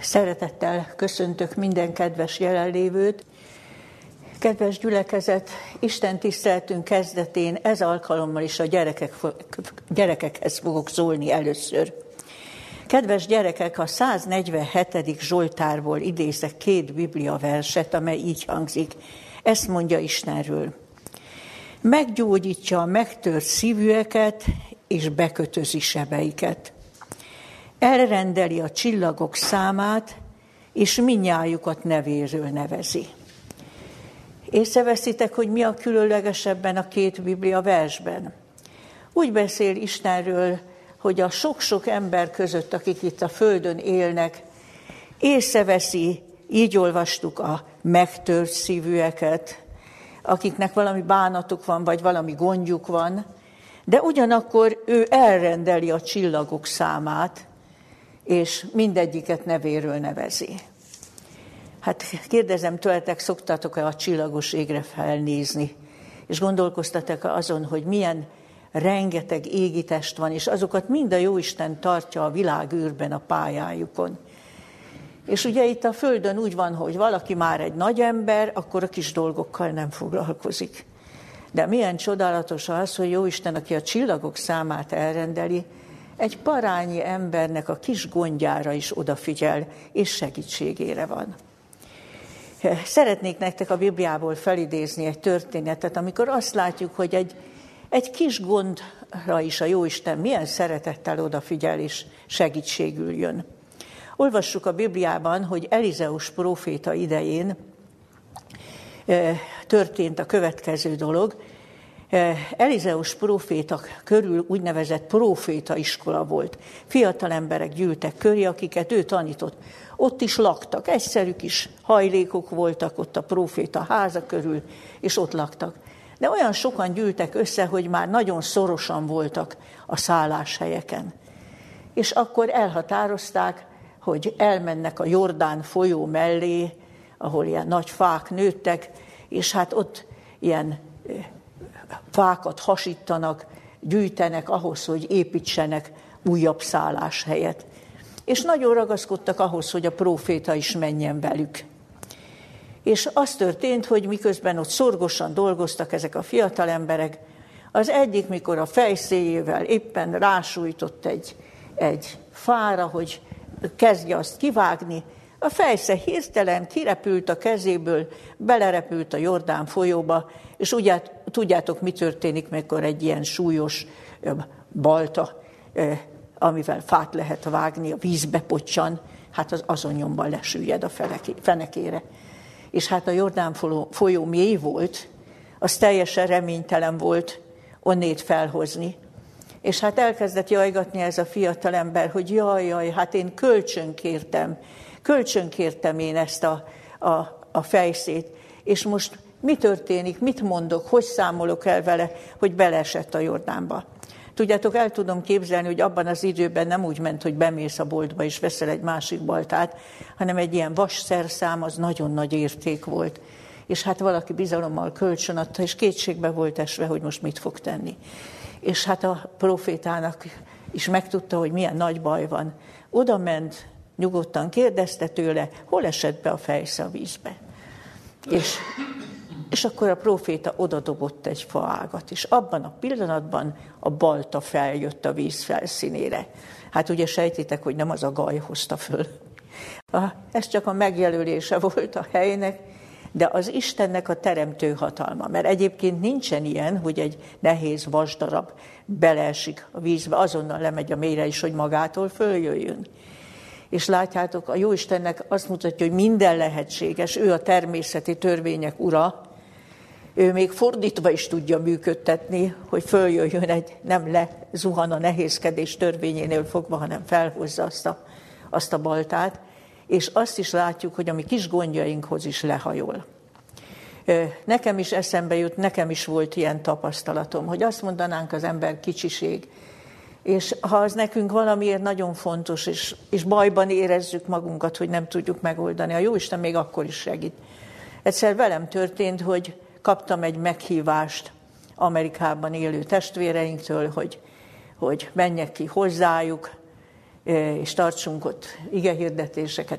Szeretettel köszöntök minden kedves jelenlévőt. Kedves gyülekezet, Isten tiszteltünk kezdetén ez alkalommal is a gyerekek, gyerekekhez fogok szólni először. Kedves gyerekek, a 147. Zsoltárból idézek két biblia verset, amely így hangzik. Ezt mondja Istenről. Meggyógyítja a megtört szívűeket, és bekötözi sebeiket elrendeli a csillagok számát, és minnyájukat nevéről nevezi. Észreveszitek, hogy mi a különlegesebben a két Biblia versben? Úgy beszél Istenről, hogy a sok-sok ember között, akik itt a Földön élnek, észreveszi, így olvastuk a megtört szívűeket, akiknek valami bánatuk van, vagy valami gondjuk van, de ugyanakkor ő elrendeli a csillagok számát, és mindegyiket nevéről nevezi. Hát kérdezem tőletek, szoktatok-e a csillagos égre felnézni, és gondolkoztatok azon, hogy milyen rengeteg égitest van, és azokat mind a Jóisten tartja a világ űrben a pályájukon. És ugye itt a Földön úgy van, hogy valaki már egy nagy ember, akkor a kis dolgokkal nem foglalkozik. De milyen csodálatos az, hogy Jóisten, aki a csillagok számát elrendeli, egy parányi embernek a kis gondjára is odafigyel, és segítségére van. Szeretnék nektek a Bibliából felidézni egy történetet, amikor azt látjuk, hogy egy, egy kis gondra is a Jóisten milyen szeretettel odafigyel és segítségül jön. Olvassuk a Bibliában, hogy Elizeus próféta idején eh, történt a következő dolog, Elizeus próféta körül úgynevezett próféta iskola volt. Fiatal emberek gyűltek köré, akiket ő tanított. Ott is laktak, egyszerű kis hajlékok voltak ott a próféta háza körül, és ott laktak. De olyan sokan gyűltek össze, hogy már nagyon szorosan voltak a szálláshelyeken. És akkor elhatározták, hogy elmennek a Jordán folyó mellé, ahol ilyen nagy fák nőttek, és hát ott ilyen eh, fákat hasítanak, gyűjtenek ahhoz, hogy építsenek újabb szálláshelyet. És nagyon ragaszkodtak ahhoz, hogy a próféta is menjen velük. És az történt, hogy miközben ott szorgosan dolgoztak ezek a fiatal emberek, az egyik, mikor a fejszéjével éppen rásújtott egy, egy fára, hogy kezdje azt kivágni, a fejsze hirtelen kirepült a kezéből, belerepült a Jordán folyóba, és ugye tudjátok, mi történik, mikor egy ilyen súlyos balta, amivel fát lehet vágni, a vízbe pocsan, hát az azon nyomban lesüllyed a fenekére. És hát a Jordán folyó mély volt, az teljesen reménytelen volt onnét felhozni. És hát elkezdett jajgatni ez a fiatal ember, hogy jaj, jaj, hát én kölcsönkértem, kölcsönkértem én ezt a, a, a fejszét, és most mi történik, mit mondok, hogy számolok el vele, hogy beleesett a Jordánba. Tudjátok, el tudom képzelni, hogy abban az időben nem úgy ment, hogy bemész a boltba és veszel egy másik baltát, hanem egy ilyen vas szerszám az nagyon nagy érték volt. És hát valaki bizalommal kölcsön adta, és kétségbe volt esve, hogy most mit fog tenni. És hát a profétának is megtudta, hogy milyen nagy baj van. Oda ment, nyugodtan kérdezte tőle, hol esett be a fejsze a vízbe. És és akkor a proféta odadobott egy faágat, és abban a pillanatban a balta feljött a víz felszínére. Hát ugye sejtitek, hogy nem az a gaj hozta föl. Ez csak a megjelölése volt a helynek, de az Istennek a teremtő hatalma. Mert egyébként nincsen ilyen, hogy egy nehéz vasdarab beleesik a vízbe, azonnal lemegy a mélyre is, hogy magától följöjjön. És látjátok, a Jóistennek azt mutatja, hogy minden lehetséges, ő a természeti törvények ura, ő még fordítva is tudja működtetni, hogy följöjjön egy, nem lezuhan a nehézkedés törvényénél fogva, hanem felhozza azt a, azt a baltát, és azt is látjuk, hogy a mi kis gondjainkhoz is lehajol. Nekem is eszembe jut, nekem is volt ilyen tapasztalatom, hogy azt mondanánk az ember kicsiség, és ha az nekünk valamiért nagyon fontos, és, és bajban érezzük magunkat, hogy nem tudjuk megoldani, a Jóisten még akkor is segít. Egyszer velem történt, hogy kaptam egy meghívást Amerikában élő testvéreinktől, hogy, hogy menjek ki hozzájuk, és tartsunk ott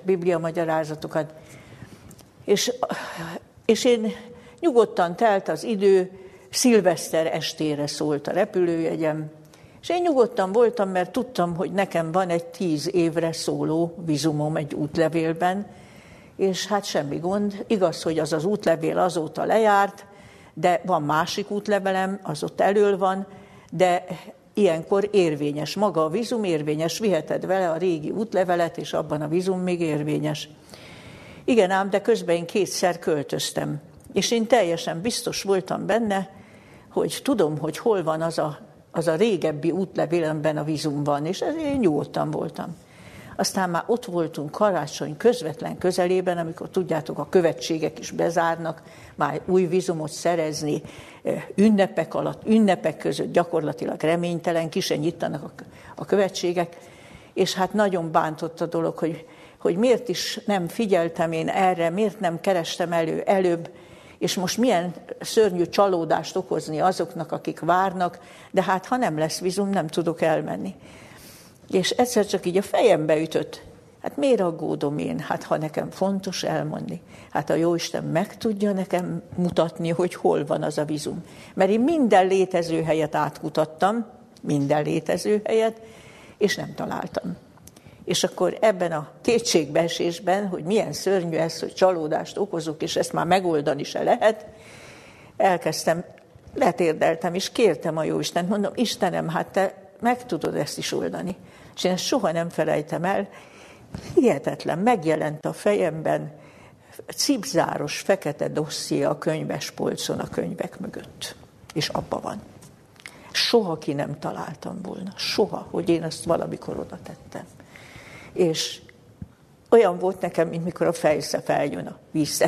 biblia magyarázatokat. És, és én nyugodtan telt az idő, szilveszter estére szólt a repülőjegyem, és én nyugodtan voltam, mert tudtam, hogy nekem van egy tíz évre szóló vizumom egy útlevélben, és hát semmi gond. Igaz, hogy az az útlevél azóta lejárt, de van másik útlevelem, az ott elől van, de ilyenkor érvényes. Maga a vízum érvényes, viheted vele a régi útlevelet, és abban a vízum még érvényes. Igen ám, de közben én kétszer költöztem. És én teljesen biztos voltam benne, hogy tudom, hogy hol van az a, az a régebbi útlevélemben a vízumban, és ezért én nyugodtan voltam. Aztán már ott voltunk karácsony közvetlen közelében, amikor tudjátok, a követségek is bezárnak, már új vízumot szerezni ünnepek alatt, ünnepek között gyakorlatilag reménytelen, ki se nyittanak a követségek, és hát nagyon bántott a dolog, hogy, hogy miért is nem figyeltem én erre, miért nem kerestem elő előbb, és most milyen szörnyű csalódást okozni azoknak, akik várnak, de hát ha nem lesz vízum, nem tudok elmenni. És egyszer csak így a fejembe ütött, hát miért aggódom én, hát ha nekem fontos elmondni. Hát a Jóisten meg tudja nekem mutatni, hogy hol van az a vízum. Mert én minden létező helyet átkutattam, minden létező helyet, és nem találtam. És akkor ebben a kétségbeesésben, hogy milyen szörnyű ez, hogy csalódást okozok, és ezt már megoldani se lehet, elkezdtem, letérdeltem, és kértem a Jóistent, mondom, Istenem, hát te meg tudod ezt is oldani. És én soha nem felejtem el. Hihetetlen, megjelent a fejemben cipzáros, fekete dosszié a könyves polcon a könyvek mögött. És abba van. Soha ki nem találtam volna. Soha, hogy én ezt valamikor oda tettem. És olyan volt nekem, mint mikor a fejsze feljön a víz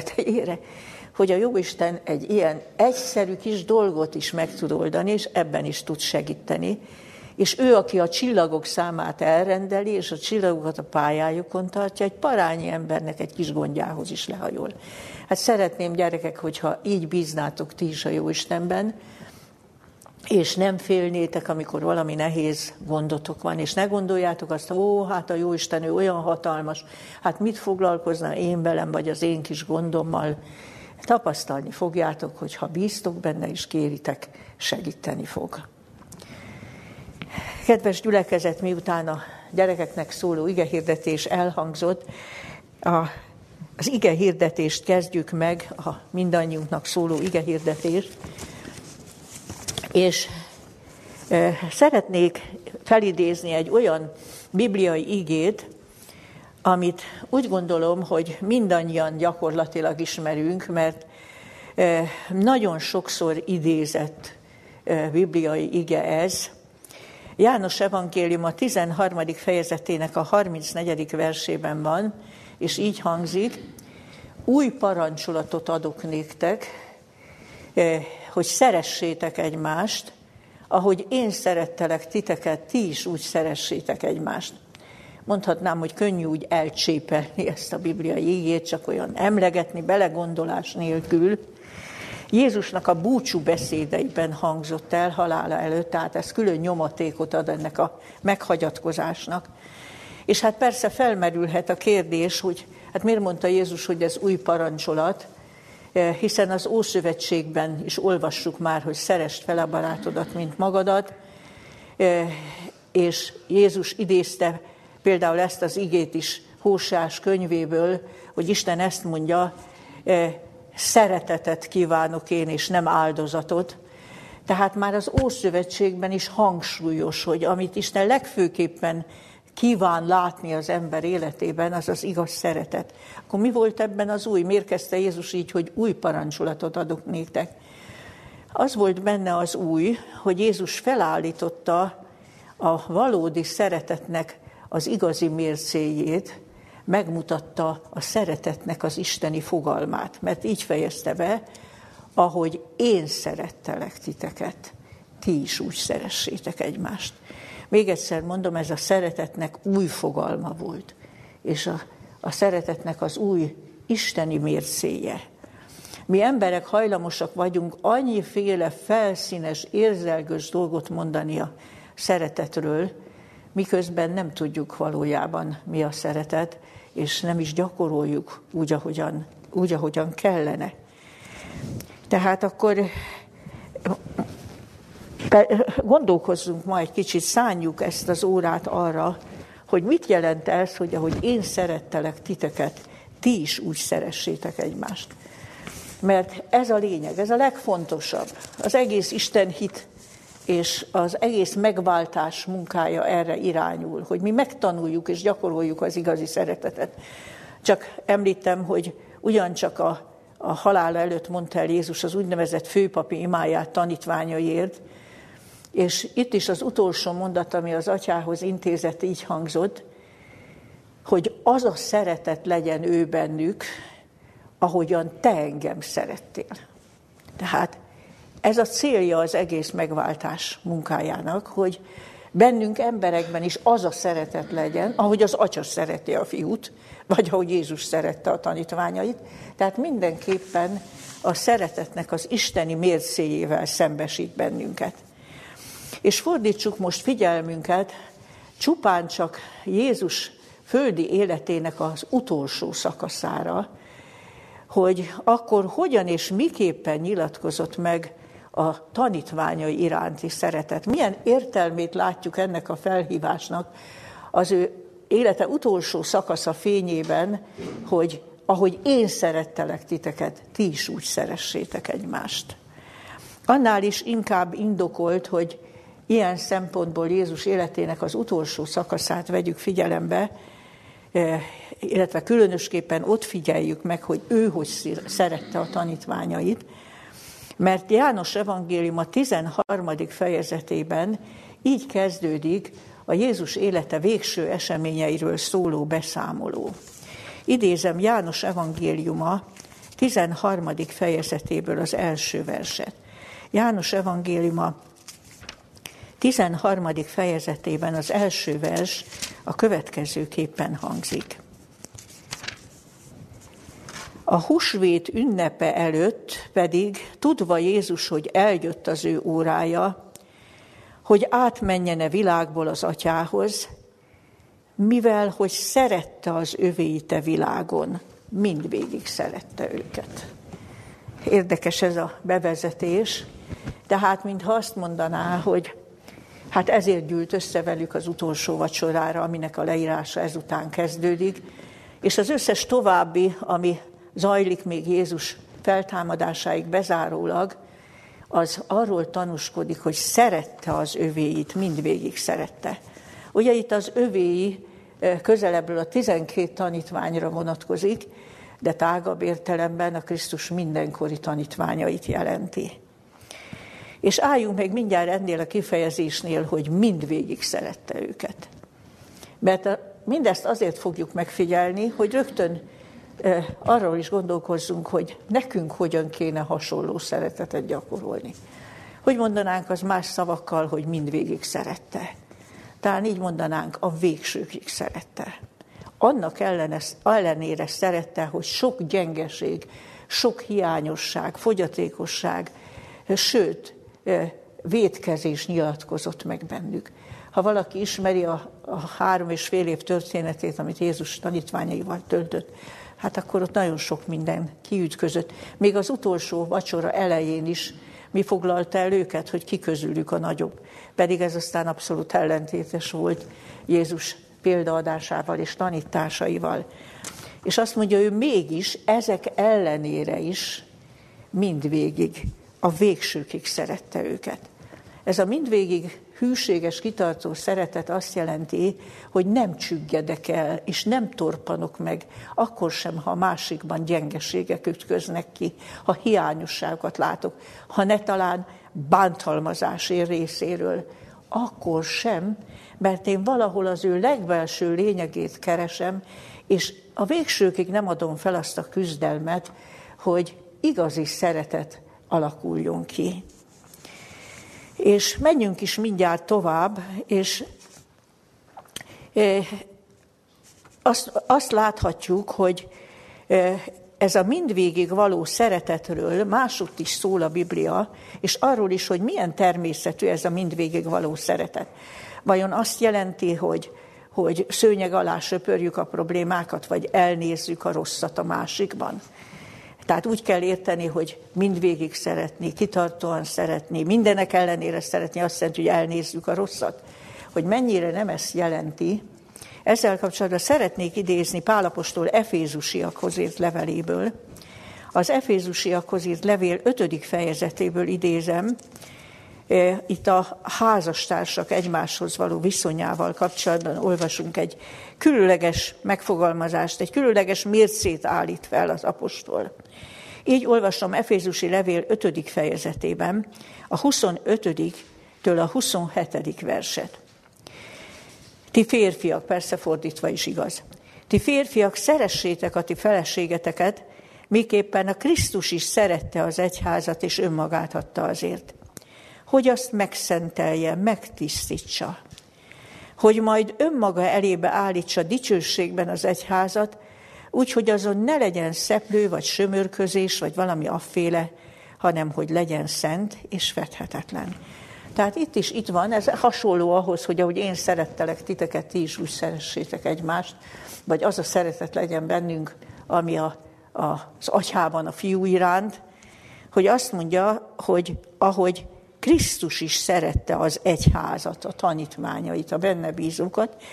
hogy a Jóisten egy ilyen egyszerű kis dolgot is meg tud oldani, és ebben is tud segíteni, és ő, aki a csillagok számát elrendeli, és a csillagokat a pályájukon tartja, egy parányi embernek egy kis gondjához is lehajol. Hát szeretném, gyerekek, hogyha így bíznátok ti is a Jóistenben, és nem félnétek, amikor valami nehéz gondotok van, és ne gondoljátok azt, ó, hát a Jóisten, ő olyan hatalmas, hát mit foglalkozna én velem, vagy az én kis gondommal. Tapasztalni fogjátok, hogy ha bíztok benne és kéritek, segíteni fog. Kedves gyülekezet, miután a gyerekeknek szóló igehirdetés elhangzott, a, az igehirdetést kezdjük meg, a mindannyiunknak szóló igehirdetést, és e, szeretnék felidézni egy olyan bibliai igét, amit úgy gondolom, hogy mindannyian gyakorlatilag ismerünk, mert e, nagyon sokszor idézett e, bibliai ige ez, János evangélium a 13. fejezetének a 34. versében van, és így hangzik, új parancsolatot adok néktek, eh, hogy szeressétek egymást, ahogy én szerettelek titeket, ti is úgy szeressétek egymást. Mondhatnám, hogy könnyű úgy elcsépelni ezt a bibliai ígét, csak olyan emlegetni, belegondolás nélkül, Jézusnak a búcsú beszédeiben hangzott el halála előtt, tehát ez külön nyomatékot ad ennek a meghagyatkozásnak. És hát persze felmerülhet a kérdés, hogy hát miért mondta Jézus, hogy ez új parancsolat, eh, hiszen az Ószövetségben is olvassuk már, hogy szerest fel a barátodat, mint magadat, eh, és Jézus idézte például ezt az igét is Hósás könyvéből, hogy Isten ezt mondja, eh, szeretetet kívánok én, és nem áldozatot. Tehát már az Ószövetségben is hangsúlyos, hogy amit Isten legfőképpen kíván látni az ember életében, az az igaz szeretet. Akkor mi volt ebben az új? Miért kezdte Jézus így, hogy új parancsolatot adok néktek? Az volt benne az új, hogy Jézus felállította a valódi szeretetnek az igazi mércéjét, megmutatta a szeretetnek az isteni fogalmát, mert így fejezte be, ahogy én szerettelek titeket, ti is úgy szeressétek egymást. Még egyszer mondom, ez a szeretetnek új fogalma volt, és a, a szeretetnek az új isteni mércéje. Mi emberek hajlamosak vagyunk annyiféle felszínes, érzelgős dolgot mondani a szeretetről, miközben nem tudjuk valójában mi a szeretet, és nem is gyakoroljuk úgy, ahogyan, úgy, ahogyan kellene. Tehát akkor gondolkozzunk ma egy kicsit, szánjuk ezt az órát arra, hogy mit jelent ez, hogy ahogy én szerettelek titeket, ti is úgy szeressétek egymást. Mert ez a lényeg, ez a legfontosabb. Az egész Isten hit és az egész megváltás munkája erre irányul, hogy mi megtanuljuk és gyakoroljuk az igazi szeretetet. Csak említem, hogy ugyancsak a, a halál előtt mondta el Jézus az úgynevezett főpapi imáját tanítványaiért, és itt is az utolsó mondat, ami az atyához intézett, így hangzott, hogy az a szeretet legyen ő bennük, ahogyan te engem szerettél. Tehát ez a célja az egész megváltás munkájának, hogy bennünk emberekben is az a szeretet legyen, ahogy az atya szereti a fiút, vagy ahogy Jézus szerette a tanítványait. Tehát mindenképpen a szeretetnek az isteni mércéjével szembesít bennünket. És fordítsuk most figyelmünket csupán csak Jézus földi életének az utolsó szakaszára, hogy akkor hogyan és miképpen nyilatkozott meg a tanítványai iránti szeretet. Milyen értelmét látjuk ennek a felhívásnak az ő élete utolsó szakasza fényében, hogy ahogy én szerettelek titeket, ti is úgy szeressétek egymást. Annál is inkább indokolt, hogy ilyen szempontból Jézus életének az utolsó szakaszát vegyük figyelembe, eh, illetve különösképpen ott figyeljük meg, hogy ő hogy szerette a tanítványait, mert János evangélium a 13. fejezetében így kezdődik a Jézus élete végső eseményeiről szóló beszámoló. Idézem János evangéliuma 13. fejezetéből az első verset. János evangéliuma 13. fejezetében az első vers a következőképpen hangzik. A húsvét ünnepe előtt pedig, tudva Jézus, hogy eljött az ő órája, hogy átmenjene világból az atyához, mivel hogy szerette az övéite világon, mindvégig szerette őket. Érdekes ez a bevezetés, tehát mintha azt mondaná, hogy hát ezért gyűlt össze velük az utolsó vacsorára, aminek a leírása ezután kezdődik, és az összes további, ami zajlik még Jézus feltámadásáig bezárólag, az arról tanúskodik, hogy szerette az övéit, mindvégig szerette. Ugye itt az övéi közelebbről a 12 tanítványra vonatkozik, de tágabb értelemben a Krisztus mindenkori tanítványait jelenti. És álljunk meg mindjárt ennél a kifejezésnél, hogy mindvégig szerette őket. Mert mindezt azért fogjuk megfigyelni, hogy rögtön arról is gondolkozzunk, hogy nekünk hogyan kéne hasonló szeretetet gyakorolni. Hogy mondanánk az más szavakkal, hogy mindvégig szerette. Talán így mondanánk, a végsőkig szerette. Annak ellenére szerette, hogy sok gyengeség, sok hiányosság, fogyatékosság, sőt, védkezés nyilatkozott meg bennük. Ha valaki ismeri a, a három és fél év történetét, amit Jézus tanítványaival töltött, hát akkor ott nagyon sok minden kiütközött. Még az utolsó vacsora elején is mi foglalta el őket, hogy ki közülük a nagyobb. Pedig ez aztán abszolút ellentétes volt Jézus példaadásával és tanításaival. És azt mondja, ő mégis ezek ellenére is mindvégig, a végsőkig szerette őket. Ez a mindvégig hűséges, kitartó szeretet azt jelenti, hogy nem csüggedek el, és nem torpanok meg, akkor sem, ha másikban gyengeségek ütköznek ki, ha hiányosságokat látok, ha ne talán bántalmazás ér részéről, akkor sem, mert én valahol az ő legbelső lényegét keresem, és a végsőkig nem adom fel azt a küzdelmet, hogy igazi szeretet alakuljon ki. És menjünk is mindjárt tovább, és azt, azt láthatjuk, hogy ez a mindvégig való szeretetről másutt is szól a Biblia, és arról is, hogy milyen természetű ez a mindvégig való szeretet. Vajon azt jelenti, hogy, hogy szőnyeg alá söpörjük a problémákat, vagy elnézzük a rosszat a másikban? Tehát úgy kell érteni, hogy mindvégig szeretni, kitartóan szeretni, mindenek ellenére szeretni, azt jelenti, hogy elnézzük a rosszat. Hogy mennyire nem ezt jelenti, ezzel kapcsolatban szeretnék idézni Pálapostól Efézusiakhoz írt leveléből. Az Efézusiakhoz írt levél ötödik fejezetéből idézem, e, itt a házastársak egymáshoz való viszonyával kapcsolatban olvasunk egy különleges megfogalmazást, egy különleges mércét állít fel az apostol. Így olvasom Efézusi levél 5. fejezetében a 25-től a 27. verset. Ti férfiak, persze fordítva is igaz. Ti férfiak, szeressétek a ti feleségeteket, miképpen a Krisztus is szerette az egyházat, és önmagát adta azért. Hogy azt megszentelje, megtisztítsa. Hogy majd önmaga elébe állítsa dicsőségben az egyházat, úgy, hogy azon ne legyen szeplő, vagy sömörközés, vagy valami afféle, hanem hogy legyen szent és fethetetlen. Tehát itt is itt van, ez hasonló ahhoz, hogy ahogy én szerettelek titeket, ti is úgy szeressétek egymást, vagy az a szeretet legyen bennünk, ami a, a, az atyában a fiú iránt, hogy azt mondja, hogy ahogy Krisztus is szerette az egyházat, a tanítványait, a benne bízókat,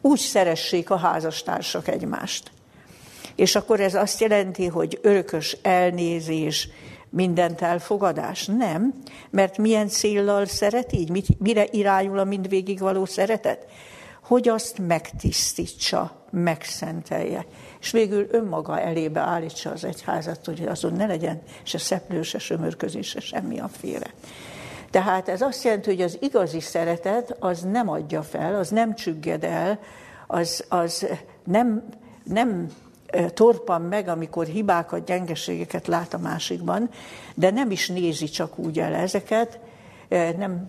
úgy szeressék a házastársak egymást. És akkor ez azt jelenti, hogy örökös elnézés, mindent elfogadás? Nem, mert milyen céllal szeret így? Mire irányul a mindvégig való szeretet? Hogy azt megtisztítsa, megszentelje. És végül önmaga elébe állítsa az egyházat, hogy azon ne legyen se szeplő, se sömörközés, se semmi a félre. Tehát ez azt jelenti, hogy az igazi szeretet az nem adja fel, az nem csügged el, az, az nem, nem torpan meg, amikor hibákat, gyengeségeket lát a másikban, de nem is nézi csak úgy el ezeket, nem,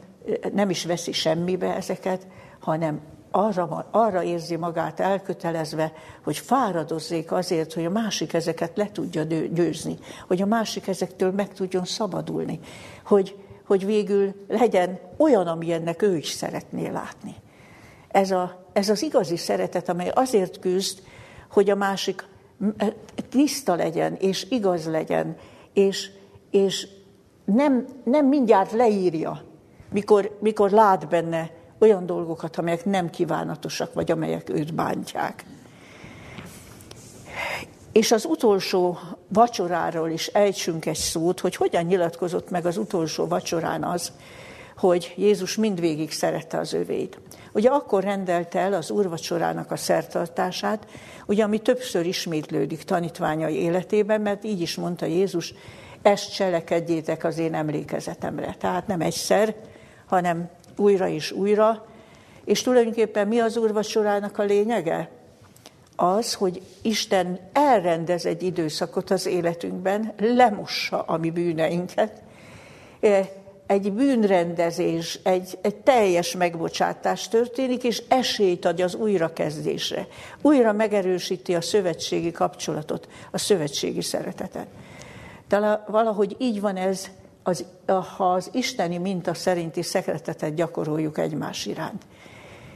nem is veszi semmibe ezeket, hanem arra, arra érzi magát elkötelezve, hogy fáradozzék azért, hogy a másik ezeket le tudja győzni, hogy a másik ezektől meg tudjon szabadulni, hogy, hogy végül legyen olyan, amilyennek ő is szeretné látni. Ez, a, ez az igazi szeretet, amely azért küzd, hogy a másik tiszta legyen, és igaz legyen, és, és nem, nem mindjárt leírja, mikor, mikor lát benne olyan dolgokat, amelyek nem kívánatosak, vagy amelyek őt bántják. És az utolsó vacsoráról is ejtsünk egy szót, hogy hogyan nyilatkozott meg az utolsó vacsorán az, hogy Jézus mindvégig szerette az övéit. Ugye akkor rendelte el az úrvacsorának a szertartását, ugye ami többször ismétlődik tanítványai életében, mert így is mondta Jézus, ezt cselekedjétek az én emlékezetemre. Tehát nem egyszer, hanem újra és újra. És tulajdonképpen mi az úrvacsorának a lényege? Az, hogy Isten elrendez egy időszakot az életünkben, lemossa a mi bűneinket, egy bűnrendezés, egy, egy teljes megbocsátás történik, és esélyt ad az újrakezdésre. Újra megerősíti a szövetségi kapcsolatot, a szövetségi szeretetet. De valahogy így van ez, az, ha az isteni minta szerinti szeretetet gyakoroljuk egymás iránt.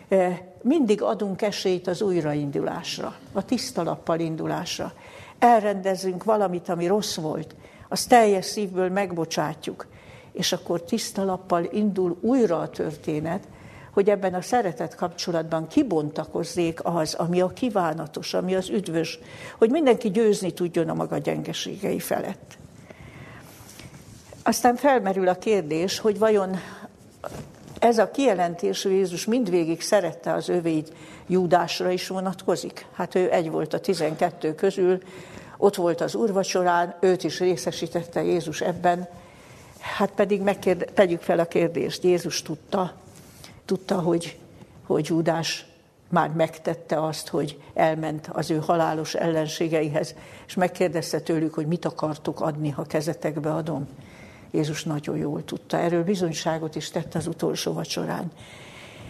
E, mindig adunk esélyt az újraindulásra, a tisztalappal indulásra. Elrendezünk valamit, ami rossz volt, azt teljes szívből megbocsátjuk és akkor tiszta lappal indul újra a történet, hogy ebben a szeretet kapcsolatban kibontakozzék az, ami a kívánatos, ami az üdvös, hogy mindenki győzni tudjon a maga gyengeségei felett. Aztán felmerül a kérdés, hogy vajon ez a kijelentés, hogy Jézus mindvégig szerette az övéit, Júdásra is vonatkozik. Hát ő egy volt a tizenkettő közül, ott volt az urvacsorán, őt is részesítette Jézus ebben, Hát pedig megkérde, tegyük fel a kérdést, Jézus tudta, tudta, hogy, hogy Júdás már megtette azt, hogy elment az ő halálos ellenségeihez, és megkérdezte tőlük, hogy mit akartuk adni, ha kezetekbe adom. Jézus nagyon jól tudta. Erről bizonyságot is tett az utolsó vacsorán.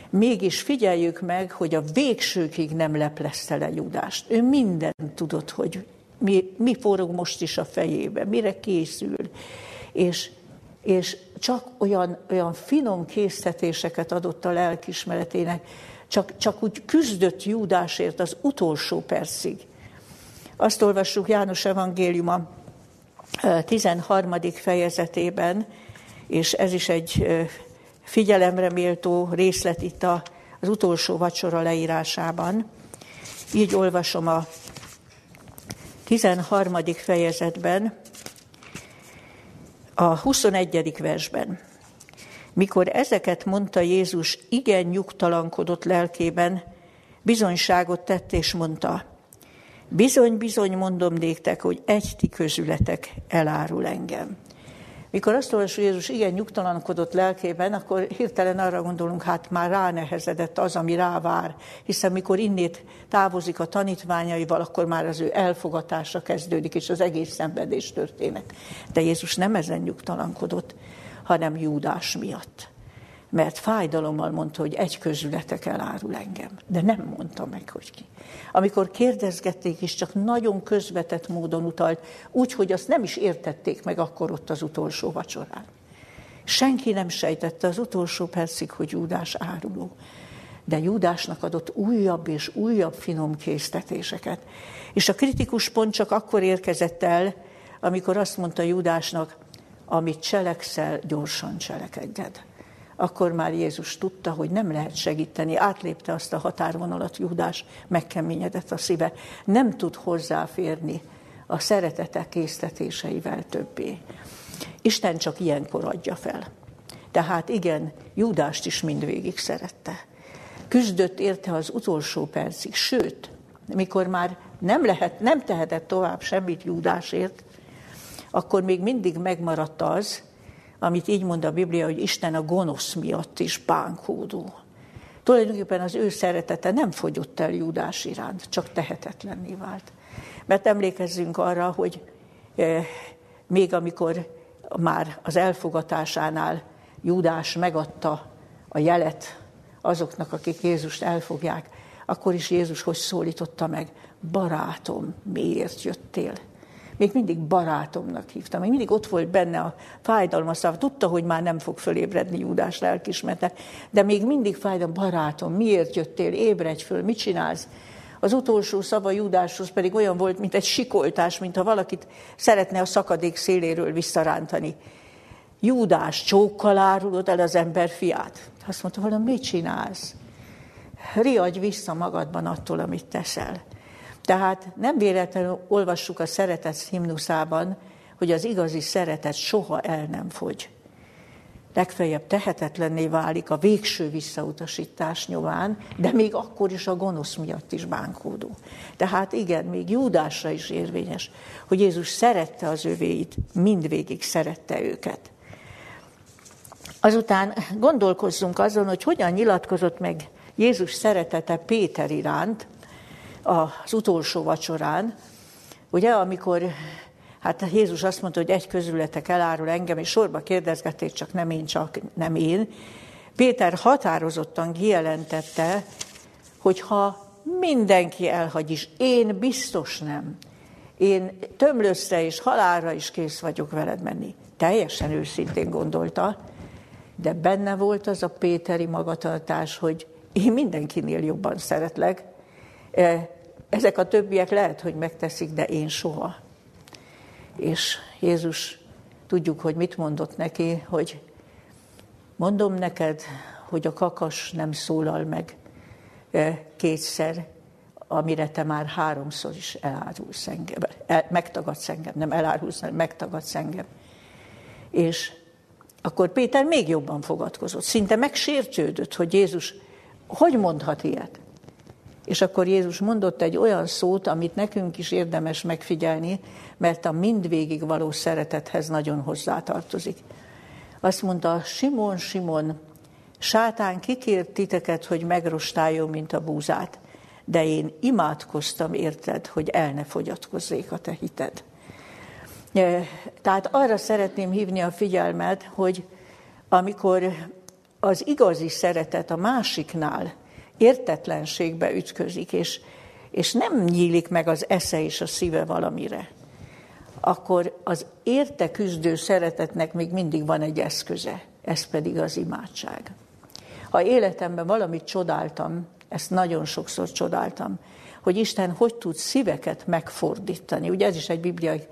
Mégis figyeljük meg, hogy a végsőkig nem leplezte le Judást. Ő mindent tudott, hogy mi, mi forog most is a fejébe, mire készül. És, és csak olyan, olyan finom késztetéseket adott a lelkismeretének, csak, csak úgy küzdött Júdásért az utolsó percig. Azt olvassuk János evangéliuma 13. fejezetében, és ez is egy figyelemre méltó részlet itt az utolsó vacsora leírásában. Így olvasom a 13. fejezetben, a 21. versben. Mikor ezeket mondta Jézus, igen nyugtalankodott lelkében, bizonyságot tett és mondta, bizony, bizony mondom néktek, hogy egy ti közületek elárul engem. Mikor azt olvasjuk, Jézus igen nyugtalankodott lelkében, akkor hirtelen arra gondolunk, hát már ránehezedett az, ami rávár, hiszen mikor innét távozik a tanítványaival, akkor már az ő elfogatása kezdődik, és az egész szenvedés történet. De Jézus nem ezen nyugtalankodott, hanem Júdás miatt mert fájdalommal mondta, hogy egy közületek elárul engem, de nem mondta meg, hogy ki. Amikor kérdezgették is, csak nagyon közvetett módon utalt, úgy, hogy azt nem is értették meg akkor ott az utolsó vacsorán. Senki nem sejtette az utolsó percig, hogy Júdás áruló. De Júdásnak adott újabb és újabb finom késztetéseket. És a kritikus pont csak akkor érkezett el, amikor azt mondta Júdásnak, amit cselekszel, gyorsan cselekedjed akkor már Jézus tudta, hogy nem lehet segíteni. Átlépte azt a határvonalat, Júdás megkeményedett a szíve. Nem tud hozzáférni a szeretete késztetéseivel többé. Isten csak ilyenkor adja fel. Tehát igen, Júdást is mindvégig szerette. Küzdött érte az utolsó percig, sőt, mikor már nem, lehet, nem tehetett tovább semmit Júdásért, akkor még mindig megmaradt az, amit így mond a Biblia, hogy Isten a gonosz miatt is bánkódó. Tulajdonképpen az ő szeretete nem fogyott el Júdás iránt, csak tehetetlenné vált. Mert emlékezzünk arra, hogy e, még amikor már az elfogatásánál Júdás megadta a jelet azoknak, akik Jézust elfogják, akkor is Jézus hogy szólította meg, barátom, miért jöttél? Még mindig barátomnak hívta, még mindig ott volt benne a fájdalma szava. Tudta, hogy már nem fog fölébredni Júdás lelkismete, de még mindig fájdalom, barátom, miért jöttél, ébredj föl, mit csinálsz? Az utolsó szava Júdáshoz pedig olyan volt, mint egy sikoltás, mintha valakit szeretne a szakadék széléről visszarántani. Júdás, csókkal árulod el az ember fiát. Azt mondta, valami mit csinálsz? Riadj vissza magadban attól, amit teszel. Tehát nem véletlenül olvassuk a szeretet himnuszában, hogy az igazi szeretet soha el nem fogy. Legfeljebb tehetetlenné válik a végső visszautasítás nyomán, de még akkor is a gonosz miatt is bánkódó. Tehát igen, még Júdásra is érvényes, hogy Jézus szerette az övéit, mindvégig szerette őket. Azután gondolkozzunk azon, hogy hogyan nyilatkozott meg Jézus szeretete Péter iránt, az utolsó vacsorán, ugye, amikor hát Jézus azt mondta, hogy egy közületek elárul engem, és sorba kérdezgették, csak nem én, csak nem én. Péter határozottan kijelentette, hogy ha mindenki elhagy is, én biztos nem. Én tömlöszre és halálra is kész vagyok veled menni. Teljesen őszintén gondolta, de benne volt az a Péteri magatartás, hogy én mindenkinél jobban szeretlek, ezek a többiek lehet, hogy megteszik, de én soha. És Jézus tudjuk, hogy mit mondott neki, hogy mondom neked, hogy a kakas nem szólal meg e, kétszer, amire te már háromszor is elárulsz engem, el, megtagadsz engem, nem elárulsz, hanem megtagadsz engem. És akkor Péter még jobban fogadkozott, szinte megsértődött, hogy Jézus hogy mondhat ilyet. És akkor Jézus mondott egy olyan szót, amit nekünk is érdemes megfigyelni, mert a mindvégig való szeretethez nagyon hozzátartozik. Azt mondta, Simon, Simon, sátán kikért titeket, hogy megrostáljon, mint a búzát, de én imádkoztam érted, hogy el ne fogyatkozzék a te hited. E, tehát arra szeretném hívni a figyelmet, hogy amikor az igazi szeretet a másiknál értetlenségbe ütközik, és, és nem nyílik meg az esze és a szíve valamire, akkor az érte küzdő szeretetnek még mindig van egy eszköze, ez pedig az imádság. Ha életemben valamit csodáltam, ezt nagyon sokszor csodáltam, hogy Isten hogy tud szíveket megfordítani. Ugye ez is egy bibliai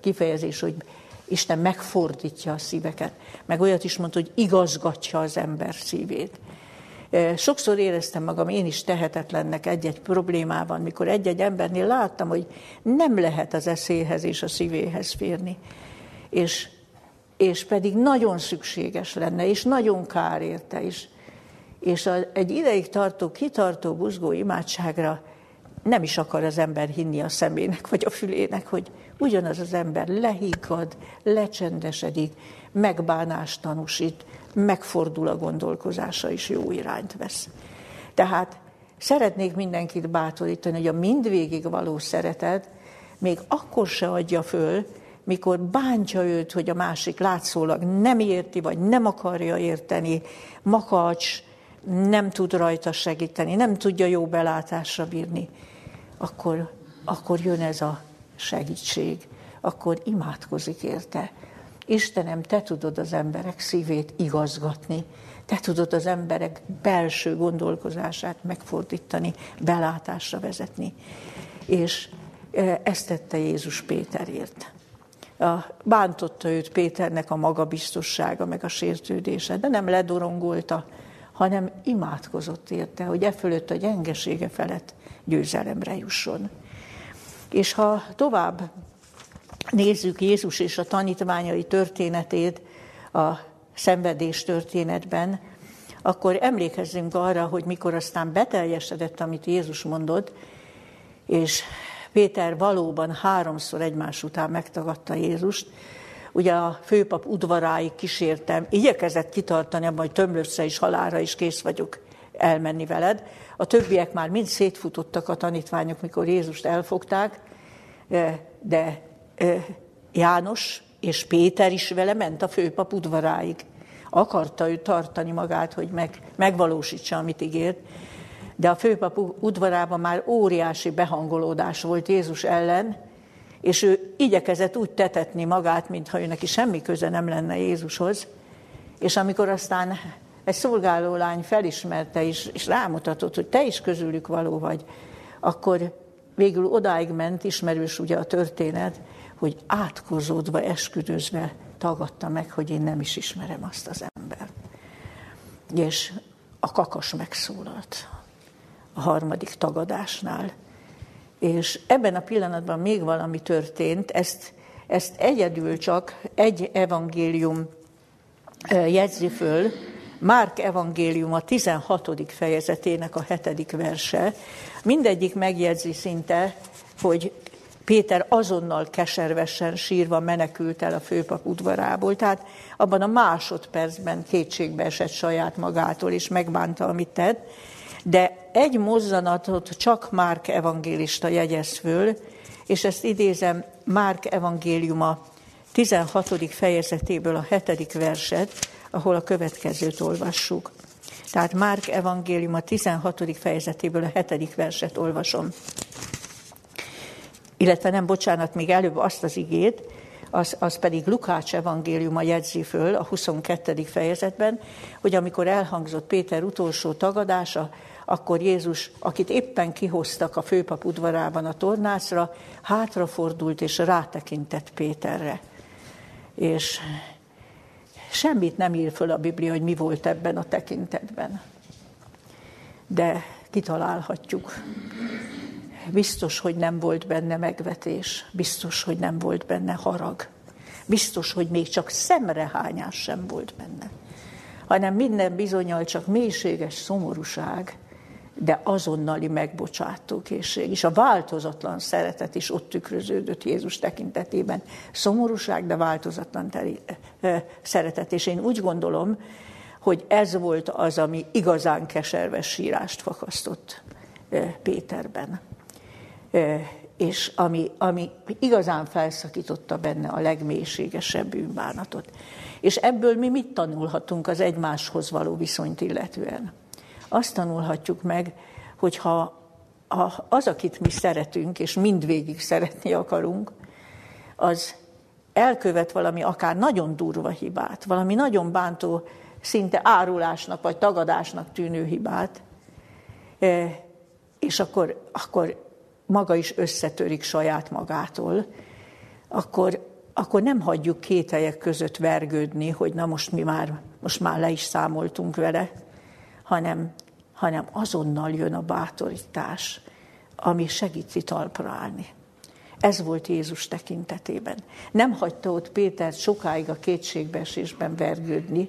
kifejezés, hogy Isten megfordítja a szíveket. Meg olyat is mondta, hogy igazgatja az ember szívét. Sokszor éreztem magam én is tehetetlennek egy-egy problémában, mikor egy-egy embernél láttam, hogy nem lehet az eszéhez és a szívéhez férni. És, és pedig nagyon szükséges lenne, és nagyon kár érte is. És a, egy ideig tartó, kitartó, buzgó imádságra nem is akar az ember hinni a szemének vagy a fülének, hogy ugyanaz az ember lehiggad, lecsendesedik, megbánást tanúsít, megfordul a gondolkozása és jó irányt vesz. Tehát szeretnék mindenkit bátorítani, hogy a mindvégig való szeretet még akkor se adja föl, mikor bántja őt, hogy a másik látszólag nem érti, vagy nem akarja érteni, makacs, nem tud rajta segíteni, nem tudja jó belátásra bírni, akkor, akkor jön ez a segítség, akkor imádkozik érte. Istenem, te tudod az emberek szívét igazgatni, te tudod az emberek belső gondolkozását megfordítani, belátásra vezetni. És e, ezt tette Jézus Péterért. Bántotta őt Péternek a magabiztossága, meg a sértődése, de nem ledorongolta, hanem imádkozott érte, hogy e fölött a gyengesége felett győzelemre jusson. És ha tovább nézzük Jézus és a tanítványai történetét a szenvedés történetben, akkor emlékezzünk arra, hogy mikor aztán beteljesedett, amit Jézus mondott, és Péter valóban háromszor egymás után megtagadta Jézust, ugye a főpap udvaráig kísértem, igyekezett kitartani abban, hogy tömlössze is halára is kész vagyok elmenni veled. A többiek már mind szétfutottak a tanítványok, mikor Jézust elfogták, de János és Péter is vele ment a főpap udvaráig. Akarta ő tartani magát, hogy meg, megvalósítsa, amit ígért. De a főpap udvarában már óriási behangolódás volt Jézus ellen, és ő igyekezett úgy tetetni magát, mintha ő neki semmi köze nem lenne Jézushoz. És amikor aztán egy szolgálólány felismerte is, és rámutatott, hogy te is közülük való vagy, akkor végül odáig ment, ismerős ugye a történet, hogy átkozódva, esküdözve tagadta meg, hogy én nem is ismerem azt az embert. És a kakas megszólalt a harmadik tagadásnál. És ebben a pillanatban még valami történt, ezt, ezt egyedül csak egy evangélium jegyzi föl, Márk evangélium a 16. fejezetének a hetedik verse. Mindegyik megjegyzi szinte, hogy Péter azonnal keservesen sírva menekült el a főpap udvarából, tehát abban a másodpercben kétségbe esett saját magától, és megbánta, amit tett. De egy mozzanatot csak Márk evangélista jegyez föl, és ezt idézem Márk evangéliuma 16. fejezetéből a hetedik verset, ahol a következőt olvassuk. Tehát Márk evangélium a 16. fejezetéből a 7. verset olvasom. Illetve nem, bocsánat, még előbb azt az igét, az, az pedig Lukács evangéliuma jegyzi föl a 22. fejezetben, hogy amikor elhangzott Péter utolsó tagadása, akkor Jézus, akit éppen kihoztak a főpap udvarában a tornácra, hátrafordult és rátekintett Péterre. És Semmit nem ír föl a Biblia, hogy mi volt ebben a tekintetben. De kitalálhatjuk. Biztos, hogy nem volt benne megvetés, biztos, hogy nem volt benne harag, biztos, hogy még csak szemrehányás sem volt benne, hanem minden bizonyal csak mélységes szomorúság, de azonnali megbocsátókészség. És a változatlan szeretet is ott tükröződött Jézus tekintetében. Szomorúság, de változatlan teri, szeretet. És én úgy gondolom, hogy ez volt az, ami igazán keserves sírást fakasztott Péterben. És ami, ami igazán felszakította benne a legmélységesebb bűnbánatot. És ebből mi mit tanulhatunk az egymáshoz való viszonyt illetően? Azt tanulhatjuk meg, hogy ha az, akit mi szeretünk, és mindvégig szeretni akarunk, az elkövet valami akár nagyon durva hibát, valami nagyon bántó, szinte árulásnak vagy tagadásnak tűnő hibát, e, és akkor, akkor maga is összetörik saját magától, akkor, akkor nem hagyjuk két helyek között vergődni, hogy na most mi már, most már le is számoltunk vele, hanem, hanem azonnal jön a bátorítás, ami segíti talpra állni. Ez volt Jézus tekintetében. Nem hagyta ott Pétert sokáig a kétségbeesésben vergődni,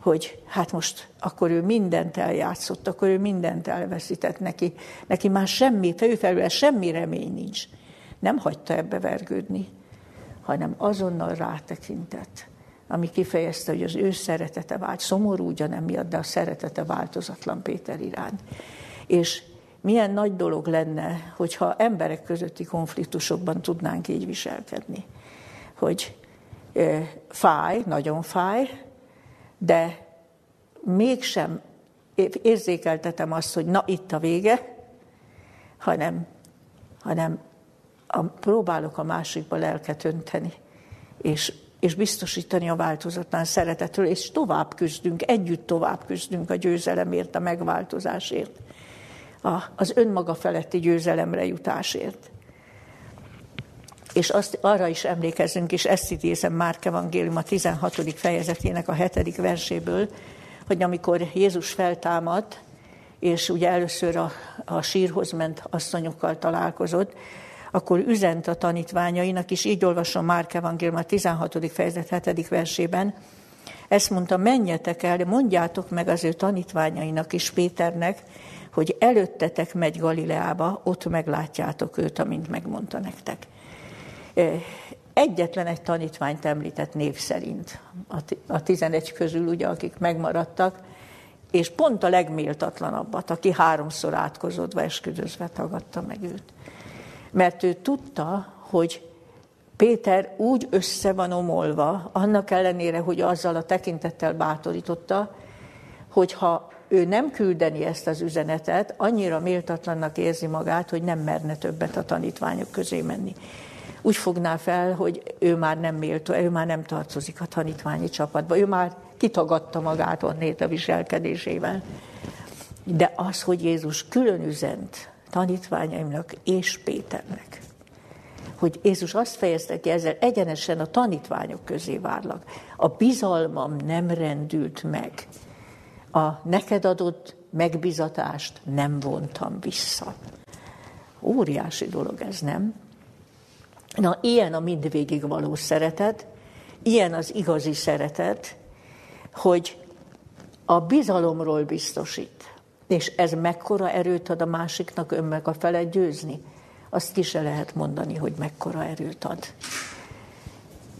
hogy hát most akkor ő mindent eljátszott, akkor ő mindent elveszített neki. Neki már semmi, felül semmi remény nincs. Nem hagyta ebbe vergődni, hanem azonnal rátekintett, ami kifejezte, hogy az ő szeretete vált. Szomorú ugyan emiatt, de a szeretete változatlan Péter iránt. És milyen nagy dolog lenne, hogyha emberek közötti konfliktusokban tudnánk így viselkedni. Hogy fáj, nagyon fáj, de mégsem érzékeltetem azt, hogy na itt a vége, hanem, hanem a, próbálok a másikba lelket önteni, és, és biztosítani a változatlan szeretetről, és tovább küzdünk, együtt tovább küzdünk a győzelemért, a megváltozásért a, az önmaga feletti győzelemre jutásért. És azt, arra is emlékezzünk, és ezt idézem Márk Evangélium a 16. fejezetének a 7. verséből, hogy amikor Jézus feltámadt, és ugye először a, a sírhoz ment asszonyokkal találkozott, akkor üzent a tanítványainak, és így olvasom Márk Evangélium a 16. fejezet 7. versében, ezt mondta, menjetek el, mondjátok meg az ő tanítványainak és Péternek, hogy előttetek megy Galileába, ott meglátjátok őt, amint megmondta nektek. Egyetlen egy tanítványt említett név szerint, a 11 közül, ugye, akik megmaradtak, és pont a legméltatlanabbat, aki háromszor átkozódva, esküdözve tagadta meg őt. Mert ő tudta, hogy Péter úgy össze van omolva, annak ellenére, hogy azzal a tekintettel bátorította, hogyha ő nem küldeni ezt az üzenetet, annyira méltatlannak érzi magát, hogy nem merne többet a tanítványok közé menni. Úgy fogná fel, hogy ő már nem méltó, ő már nem tartozik a tanítványi csapatba, ő már kitagadta magát onnét a viselkedésével. De az, hogy Jézus külön üzent tanítványaimnak és Péternek, hogy Jézus azt fejezte ki ezzel, egyenesen a tanítványok közé várlak. A bizalmam nem rendült meg a neked adott megbizatást nem vontam vissza. Óriási dolog ez, nem? Na, ilyen a mindvégig való szeretet, ilyen az igazi szeretet, hogy a bizalomról biztosít. És ez mekkora erőt ad a másiknak önmeg a felett győzni? Azt ki se lehet mondani, hogy mekkora erőt ad.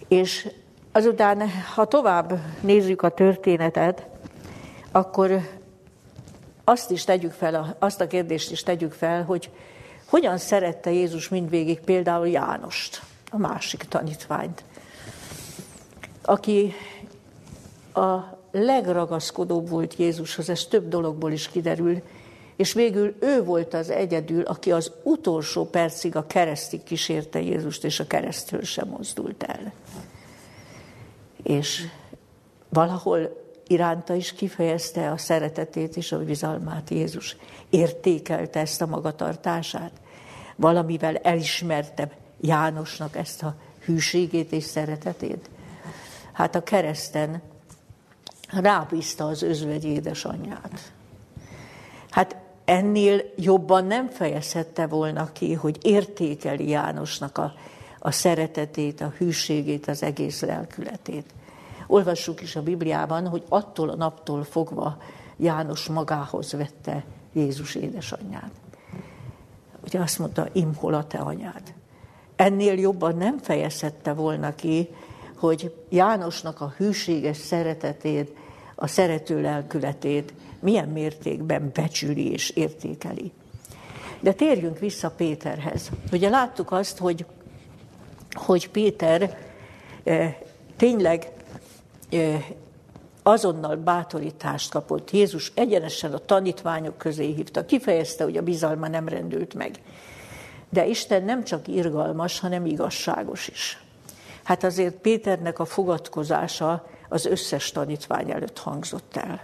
És azután, ha tovább nézzük a történetet, akkor azt is tegyük fel, azt a kérdést is tegyük fel, hogy hogyan szerette Jézus mindvégig például Jánost, a másik tanítványt, aki a legragaszkodóbb volt Jézushoz, ez több dologból is kiderül, és végül ő volt az egyedül, aki az utolsó percig a keresztig kísérte Jézust, és a keresztől sem mozdult el. És valahol iránta is kifejezte a szeretetét és a bizalmát Jézus. Értékelte ezt a magatartását. Valamivel elismerte Jánosnak ezt a hűségét és szeretetét. Hát a kereszten rábízta az özvegy édesanyját. Hát ennél jobban nem fejezhette volna ki, hogy értékeli Jánosnak a, a szeretetét, a hűségét, az egész lelkületét. Olvassuk is a Bibliában, hogy attól a naptól fogva János magához vette Jézus édesanyját. Ugye azt mondta, imhol a te anyád. Ennél jobban nem fejezhette volna ki, hogy Jánosnak a hűséges szeretetét, a szerető lelkületét milyen mértékben becsüli és értékeli. De térjünk vissza Péterhez. Ugye láttuk azt, hogy, hogy Péter eh, tényleg azonnal bátorítást kapott. Jézus egyenesen a tanítványok közé hívta, kifejezte, hogy a bizalma nem rendült meg. De Isten nem csak irgalmas, hanem igazságos is. Hát azért Péternek a fogadkozása az összes tanítvány előtt hangzott el.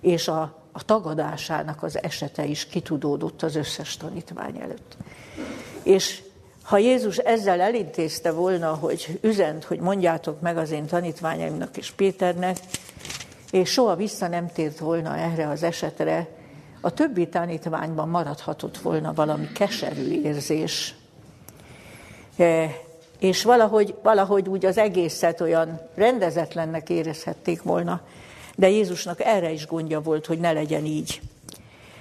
És a, a tagadásának az esete is kitudódott az összes tanítvány előtt. És ha Jézus ezzel elintézte volna, hogy üzent, hogy mondjátok meg az én tanítványaimnak és Péternek, és soha vissza nem tért volna erre az esetre, a többi tanítványban maradhatott volna valami keserű érzés. És valahogy, valahogy úgy az egészet olyan rendezetlennek érezhették volna, de Jézusnak erre is gondja volt, hogy ne legyen így.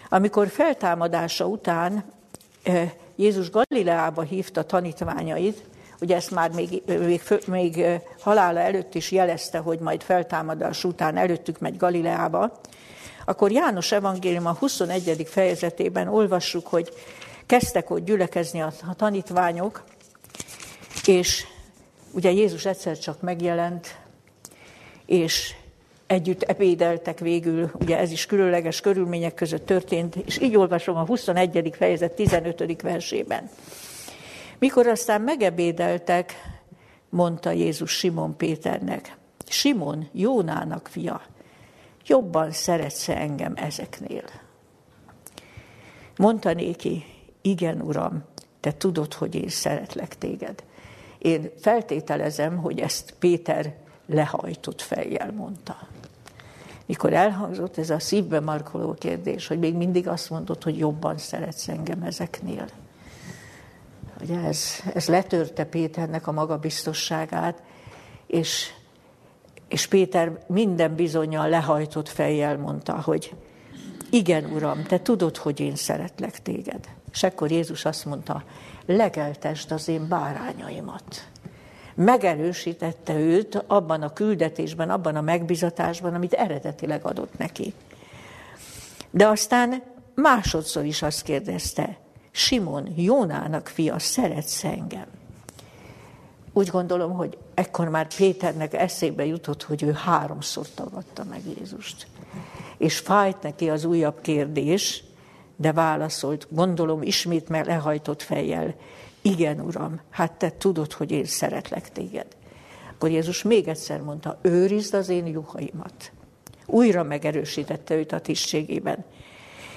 Amikor feltámadása után Jézus Galileába hívta tanítványait, ugye ezt már még, még, még halála előtt is jelezte, hogy majd feltámadás után előttük megy Galileába, akkor János evangélium a 21. fejezetében olvassuk, hogy kezdtek ott gyülekezni a tanítványok, és ugye Jézus egyszer csak megjelent, és együtt ebédeltek végül, ugye ez is különleges körülmények között történt, és így olvasom a 21. fejezet 15. versében. Mikor aztán megebédeltek, mondta Jézus Simon Péternek, Simon, Jónának fia, jobban szeretsz engem ezeknél? Mondta néki, igen, Uram, te tudod, hogy én szeretlek téged. Én feltételezem, hogy ezt Péter lehajtott fejjel mondta. Mikor elhangzott ez a szívbe markoló kérdés, hogy még mindig azt mondod, hogy jobban szeretsz engem ezeknél. Ugye ez, ez letörte Péternek a magabiztosságát, és, és Péter minden bizonyal lehajtott fejjel mondta, hogy igen, Uram, te tudod, hogy én szeretlek téged. És akkor Jézus azt mondta, legeltesd az én bárányaimat megerősítette őt abban a küldetésben, abban a megbizatásban, amit eredetileg adott neki. De aztán másodszor is azt kérdezte, Simon, Jónának fia, szeretsz engem? Úgy gondolom, hogy ekkor már Péternek eszébe jutott, hogy ő háromszor tagadta meg Jézust. És fájt neki az újabb kérdés, de válaszolt, gondolom ismét meg lehajtott fejjel, igen, Uram, hát te tudod, hogy én szeretlek téged. Akkor Jézus még egyszer mondta, őrizd az én juhaimat. Újra megerősítette őt a tisztségében.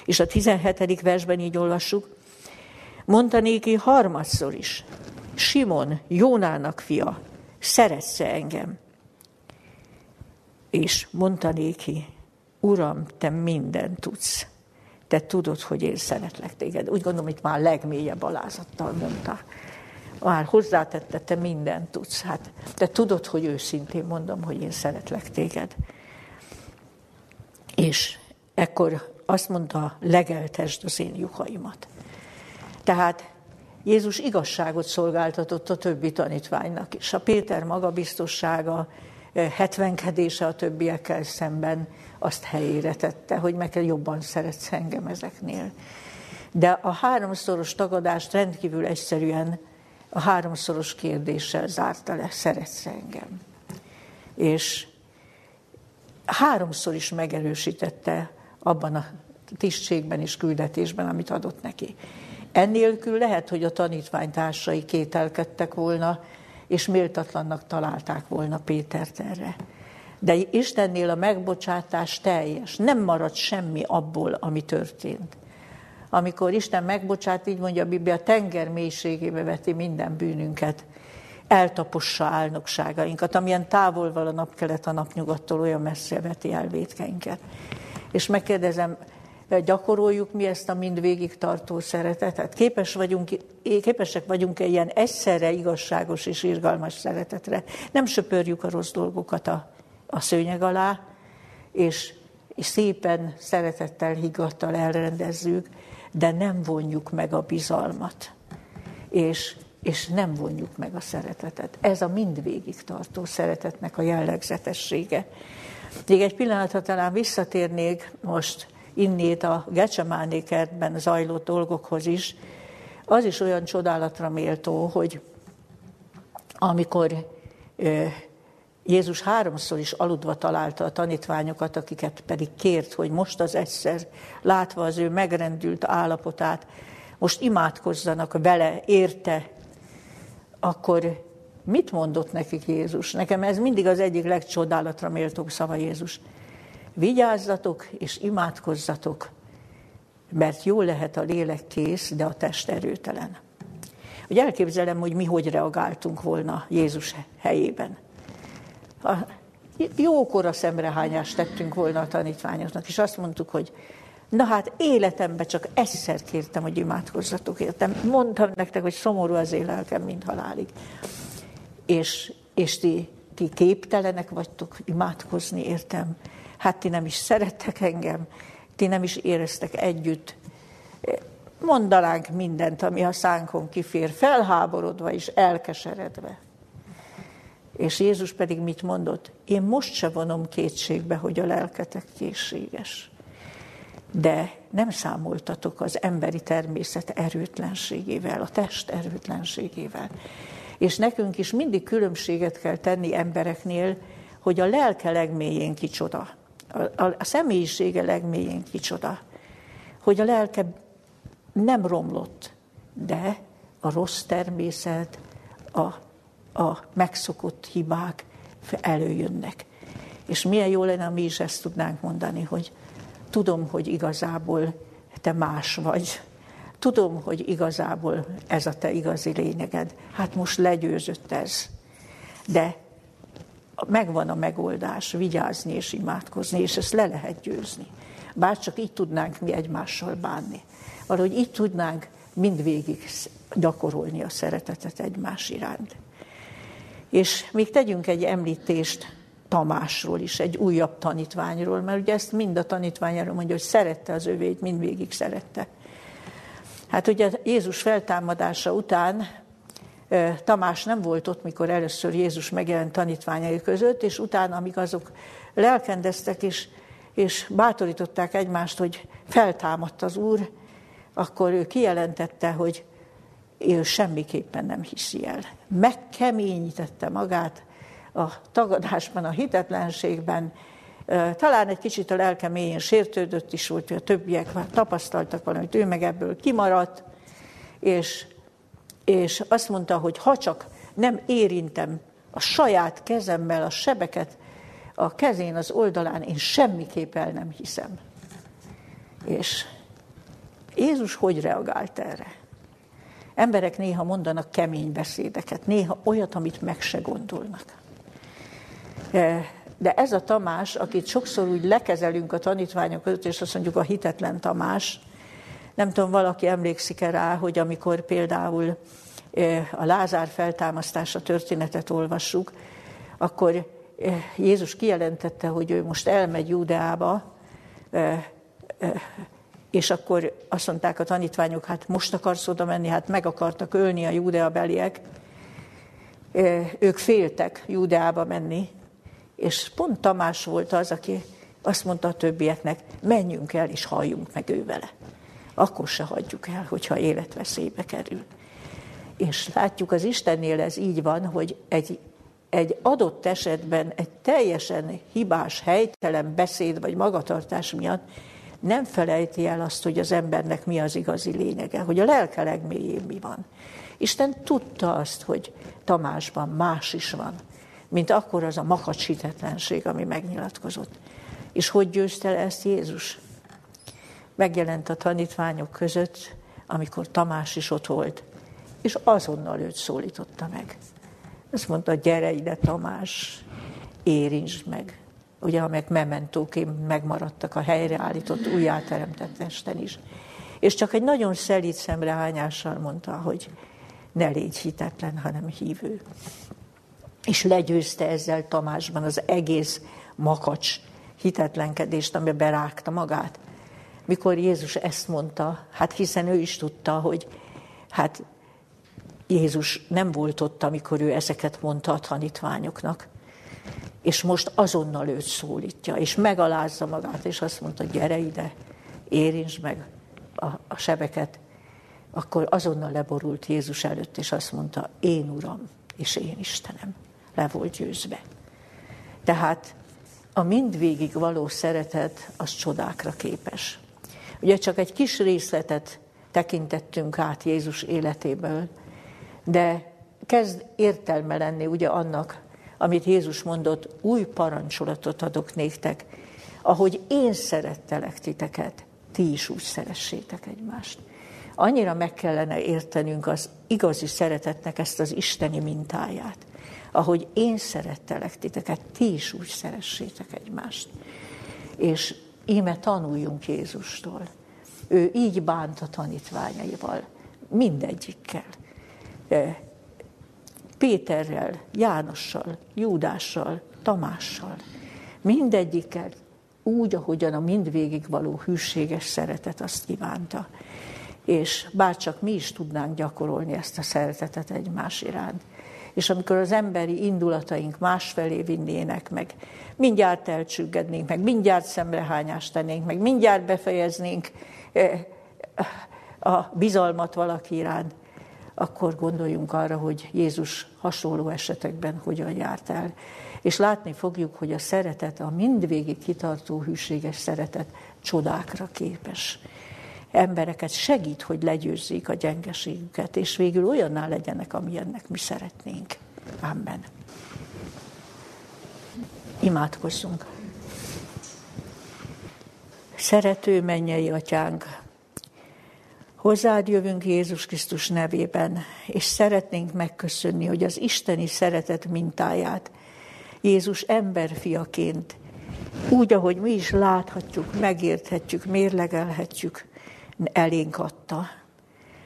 És a 17. versben így olvassuk, mondta néki harmadszor is, Simon, Jónának fia, szeretsz engem? És mondta néki, Uram, te mindent tudsz te tudod, hogy én szeretlek téged. Úgy gondolom, hogy már legmélyebb alázattal mondta. Már hozzátette, te mindent tudsz. Hát te tudod, hogy őszintén mondom, hogy én szeretlek téged. És ekkor azt mondta, legeltesd az én juhaimat. Tehát Jézus igazságot szolgáltatott a többi tanítványnak is. A Péter magabiztossága, hetvenkedése a többiekkel szemben, azt helyére tette, hogy meg kell jobban szeretsz engem ezeknél. De a háromszoros tagadást rendkívül egyszerűen a háromszoros kérdéssel zárta le, szeretsz engem. És háromszor is megerősítette abban a tisztségben és küldetésben, amit adott neki. Ennélkül lehet, hogy a tanítványtársai kételkedtek volna, és méltatlannak találták volna Pétert erre. De Istennél a megbocsátás teljes, nem marad semmi abból, ami történt. Amikor Isten megbocsát, így mondja a Biblia, tenger mélységébe veti minden bűnünket, eltapossa álnokságainkat, amilyen távol van a napkelet a napnyugattól, olyan messze veti el védkeinket. És megkérdezem, gyakoroljuk mi ezt a mindvégig tartó szeretetet? Képes vagyunk, képesek vagyunk-e ilyen egyszerre igazságos és irgalmas szeretetre? Nem söpörjük a rossz dolgokat a a szőnyeg alá, és, és szépen, szeretettel, higgadtal elrendezzük, de nem vonjuk meg a bizalmat, és, és nem vonjuk meg a szeretetet. Ez a mindvégig tartó szeretetnek a jellegzetessége. Még egy pillanatra talán visszatérnék most innét a Gecsemáné kertben zajló dolgokhoz is. Az is olyan csodálatra méltó, hogy amikor Jézus háromszor is aludva találta a tanítványokat, akiket pedig kért, hogy most az egyszer, látva az ő megrendült állapotát, most imádkozzanak vele, érte, akkor mit mondott nekik Jézus? Nekem ez mindig az egyik legcsodálatra méltóbb szava Jézus. Vigyázzatok és imádkozzatok, mert jó lehet a lélek kész, de a test erőtelen. Hogy elképzelem, hogy mi hogy reagáltunk volna Jézus helyében. A jókora szemrehányást tettünk volna a tanítványoknak, és azt mondtuk, hogy na hát életemben csak egyszer kértem, hogy imádkozzatok értem. Mondtam nektek, hogy szomorú az élelkem, mint halálig. És, és ti, ti képtelenek vagytok imádkozni, értem. Hát ti nem is szerettek engem, ti nem is éreztek együtt. Mondanánk mindent, ami a szánkon kifér, felháborodva és elkeseredve. És Jézus pedig mit mondott? Én most se vonom kétségbe, hogy a lelketek készséges. De nem számoltatok az emberi természet erőtlenségével, a test erőtlenségével. És nekünk is mindig különbséget kell tenni embereknél, hogy a lelke legmélyén kicsoda, a, a, személyisége legmélyén kicsoda, hogy a lelke nem romlott, de a rossz természet, a a megszokott hibák előjönnek. És milyen jó lenne, ha mi is ezt tudnánk mondani, hogy tudom, hogy igazából te más vagy. Tudom, hogy igazából ez a te igazi lényeged. Hát most legyőzött ez. De megvan a megoldás, vigyázni és imádkozni, és ezt le lehet győzni. Bár csak így tudnánk mi egymással bánni. Valahogy így tudnánk mindvégig gyakorolni a szeretetet egymás iránt. És még tegyünk egy említést Tamásról is, egy újabb tanítványról, mert ugye ezt mind a tanítványáról mondja, hogy szerette az övét, mindvégig szerette. Hát ugye Jézus feltámadása után Tamás nem volt ott, mikor először Jézus megjelent tanítványai között, és utána, amíg azok lelkendeztek és, és bátorították egymást, hogy feltámadt az Úr, akkor ő kijelentette, hogy ő semmiképpen nem hiszi el. Megkeményítette magát a tagadásban, a hitetlenségben, talán egy kicsit a lelke mélyén sértődött is volt, hogy a többiek már tapasztaltak valamit, ő meg ebből kimaradt, és, és azt mondta, hogy ha csak nem érintem a saját kezemmel a sebeket a kezén, az oldalán, én semmiképp el nem hiszem. És Jézus hogy reagált erre? Emberek néha mondanak kemény beszédeket, néha olyat, amit meg se gondolnak. E, de ez a Tamás, akit sokszor úgy lekezelünk a tanítványok között, és azt mondjuk a hitetlen Tamás, nem tudom, valaki emlékszik-e rá, hogy amikor például a Lázár feltámasztása történetet olvassuk, akkor Jézus kijelentette, hogy ő most elmegy Júdeába, és akkor azt mondták a tanítványok, hát most akarsz oda menni, hát meg akartak ölni a Júdea beliek. Ők féltek Júdeába menni, és pont Tamás volt az, aki azt mondta a többieknek, menjünk el és halljunk meg ő vele. Akkor se hagyjuk el, hogyha életveszélybe kerül. És látjuk, az Istennél ez így van, hogy egy, egy adott esetben egy teljesen hibás, helytelen beszéd vagy magatartás miatt nem felejti el azt, hogy az embernek mi az igazi lényege, hogy a lelke legmélyén mi van. Isten tudta azt, hogy Tamásban más is van, mint akkor az a makacsítetlenség, ami megnyilatkozott. És hogy győzte le ezt Jézus? Megjelent a tanítványok között, amikor Tamás is ott volt, és azonnal őt szólította meg. Azt mondta, gyere ide Tamás, érintsd meg ugye amelyek mementóként megmaradtak a helyreállított, újjáteremtett testen is. És csak egy nagyon szelíd szemrehányással mondta, hogy ne légy hitetlen, hanem hívő. És legyőzte ezzel Tamásban az egész makacs hitetlenkedést, amiben berágta magát. Mikor Jézus ezt mondta, hát hiszen ő is tudta, hogy hát Jézus nem volt ott, amikor ő ezeket mondta a tanítványoknak, és most azonnal őt szólítja, és megalázza magát, és azt mondta, gyere ide, érintsd meg a, a sebeket, akkor azonnal leborult Jézus előtt, és azt mondta, én Uram, és én Istenem. Le volt győzve. Tehát a mindvégig való szeretet az csodákra képes. Ugye csak egy kis részletet tekintettünk át Jézus életéből, de kezd értelme lenni ugye annak, amit Jézus mondott, új parancsolatot adok néktek, ahogy én szerettelek titeket, ti is úgy szeressétek egymást. Annyira meg kellene értenünk az igazi szeretetnek ezt az isteni mintáját. Ahogy én szerettelek titeket, ti is úgy szeressétek egymást. És íme tanuljunk Jézustól. Ő így bánt a tanítványaival, mindegyikkel. Péterrel, Jánossal, Júdással, Tamással, mindegyikkel úgy, ahogyan a mindvégig való hűséges szeretet azt kívánta. És bárcsak mi is tudnánk gyakorolni ezt a szeretetet egymás iránt. És amikor az emberi indulataink másfelé vinnének, meg mindjárt elcsüggednénk, meg mindjárt szemrehányást tennénk, meg mindjárt befejeznénk eh, a bizalmat valaki iránt, akkor gondoljunk arra, hogy Jézus hasonló esetekben hogyan járt el. És látni fogjuk, hogy a szeretet, a mindvégig kitartó hűséges szeretet csodákra képes. Embereket segít, hogy legyőzzék a gyengeségüket, és végül olyanná legyenek, amilyennek mi szeretnénk. Amen. Imádkozzunk. Szerető mennyei atyánk, Hozzád jövünk Jézus Krisztus nevében, és szeretnénk megköszönni, hogy az isteni szeretet mintáját Jézus emberfiaként, úgy, ahogy mi is láthatjuk, megérthetjük, mérlegelhetjük, elénk adta.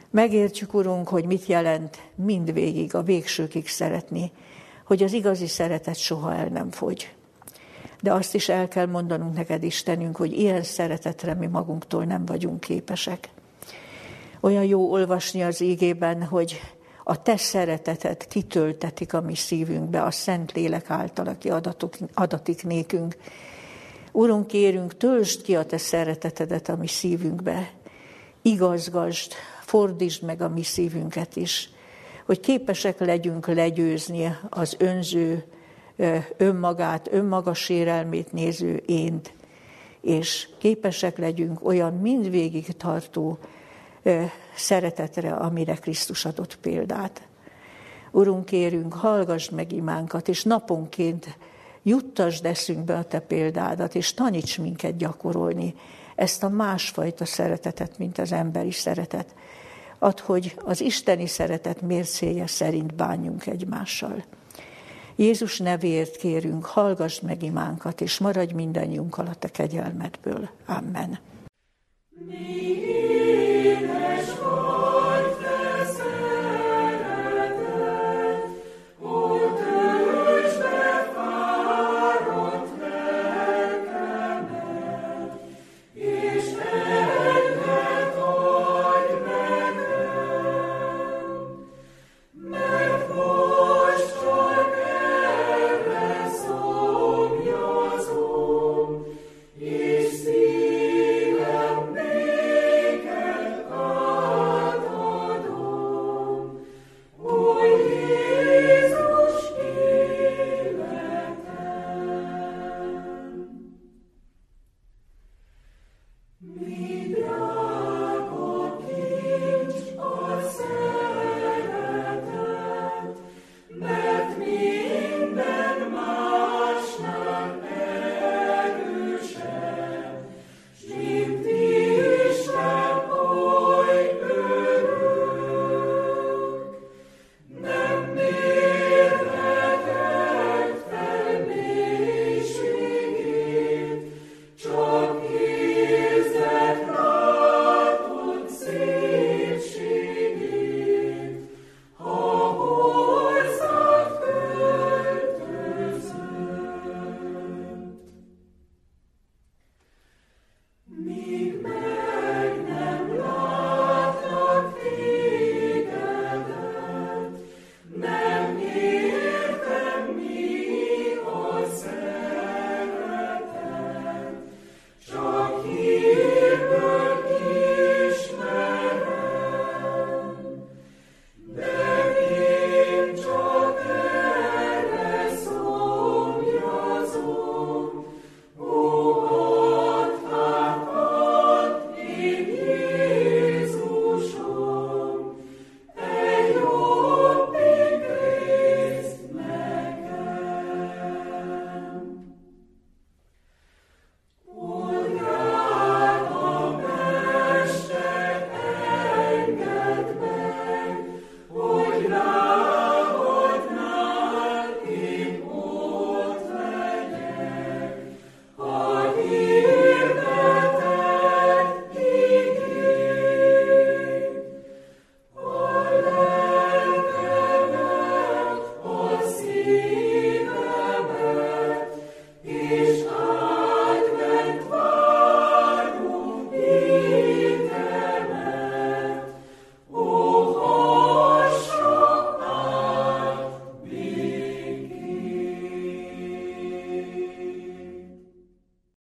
Megértjük, Urunk, hogy mit jelent mindvégig, a végsőkig szeretni, hogy az igazi szeretet soha el nem fogy. De azt is el kell mondanunk neked, Istenünk, hogy ilyen szeretetre mi magunktól nem vagyunk képesek. Olyan jó olvasni az ígében, hogy a te szeretetet kitöltetik a mi szívünkbe, a Szent Lélek által, aki adatok, adatik nékünk. Urunk, kérünk, töltsd ki a te szeretetedet a mi szívünkbe, igazgasd, fordítsd meg a mi szívünket is, hogy képesek legyünk legyőzni az önző, önmagát, önmaga sérelmét néző ént, és képesek legyünk olyan mindvégig tartó, szeretetre, amire Krisztus adott példát. Urunk, kérünk, hallgass meg imánkat, és naponként juttasd eszünkbe a Te példádat, és taníts minket gyakorolni ezt a másfajta szeretetet, mint az emberi szeretet. Ad, hogy az isteni szeretet mércéje szerint bánjunk egymással. Jézus nevéért kérünk, hallgass meg imánkat, és maradj mindannyiunkkal a Te kegyelmedből. Amen. Mi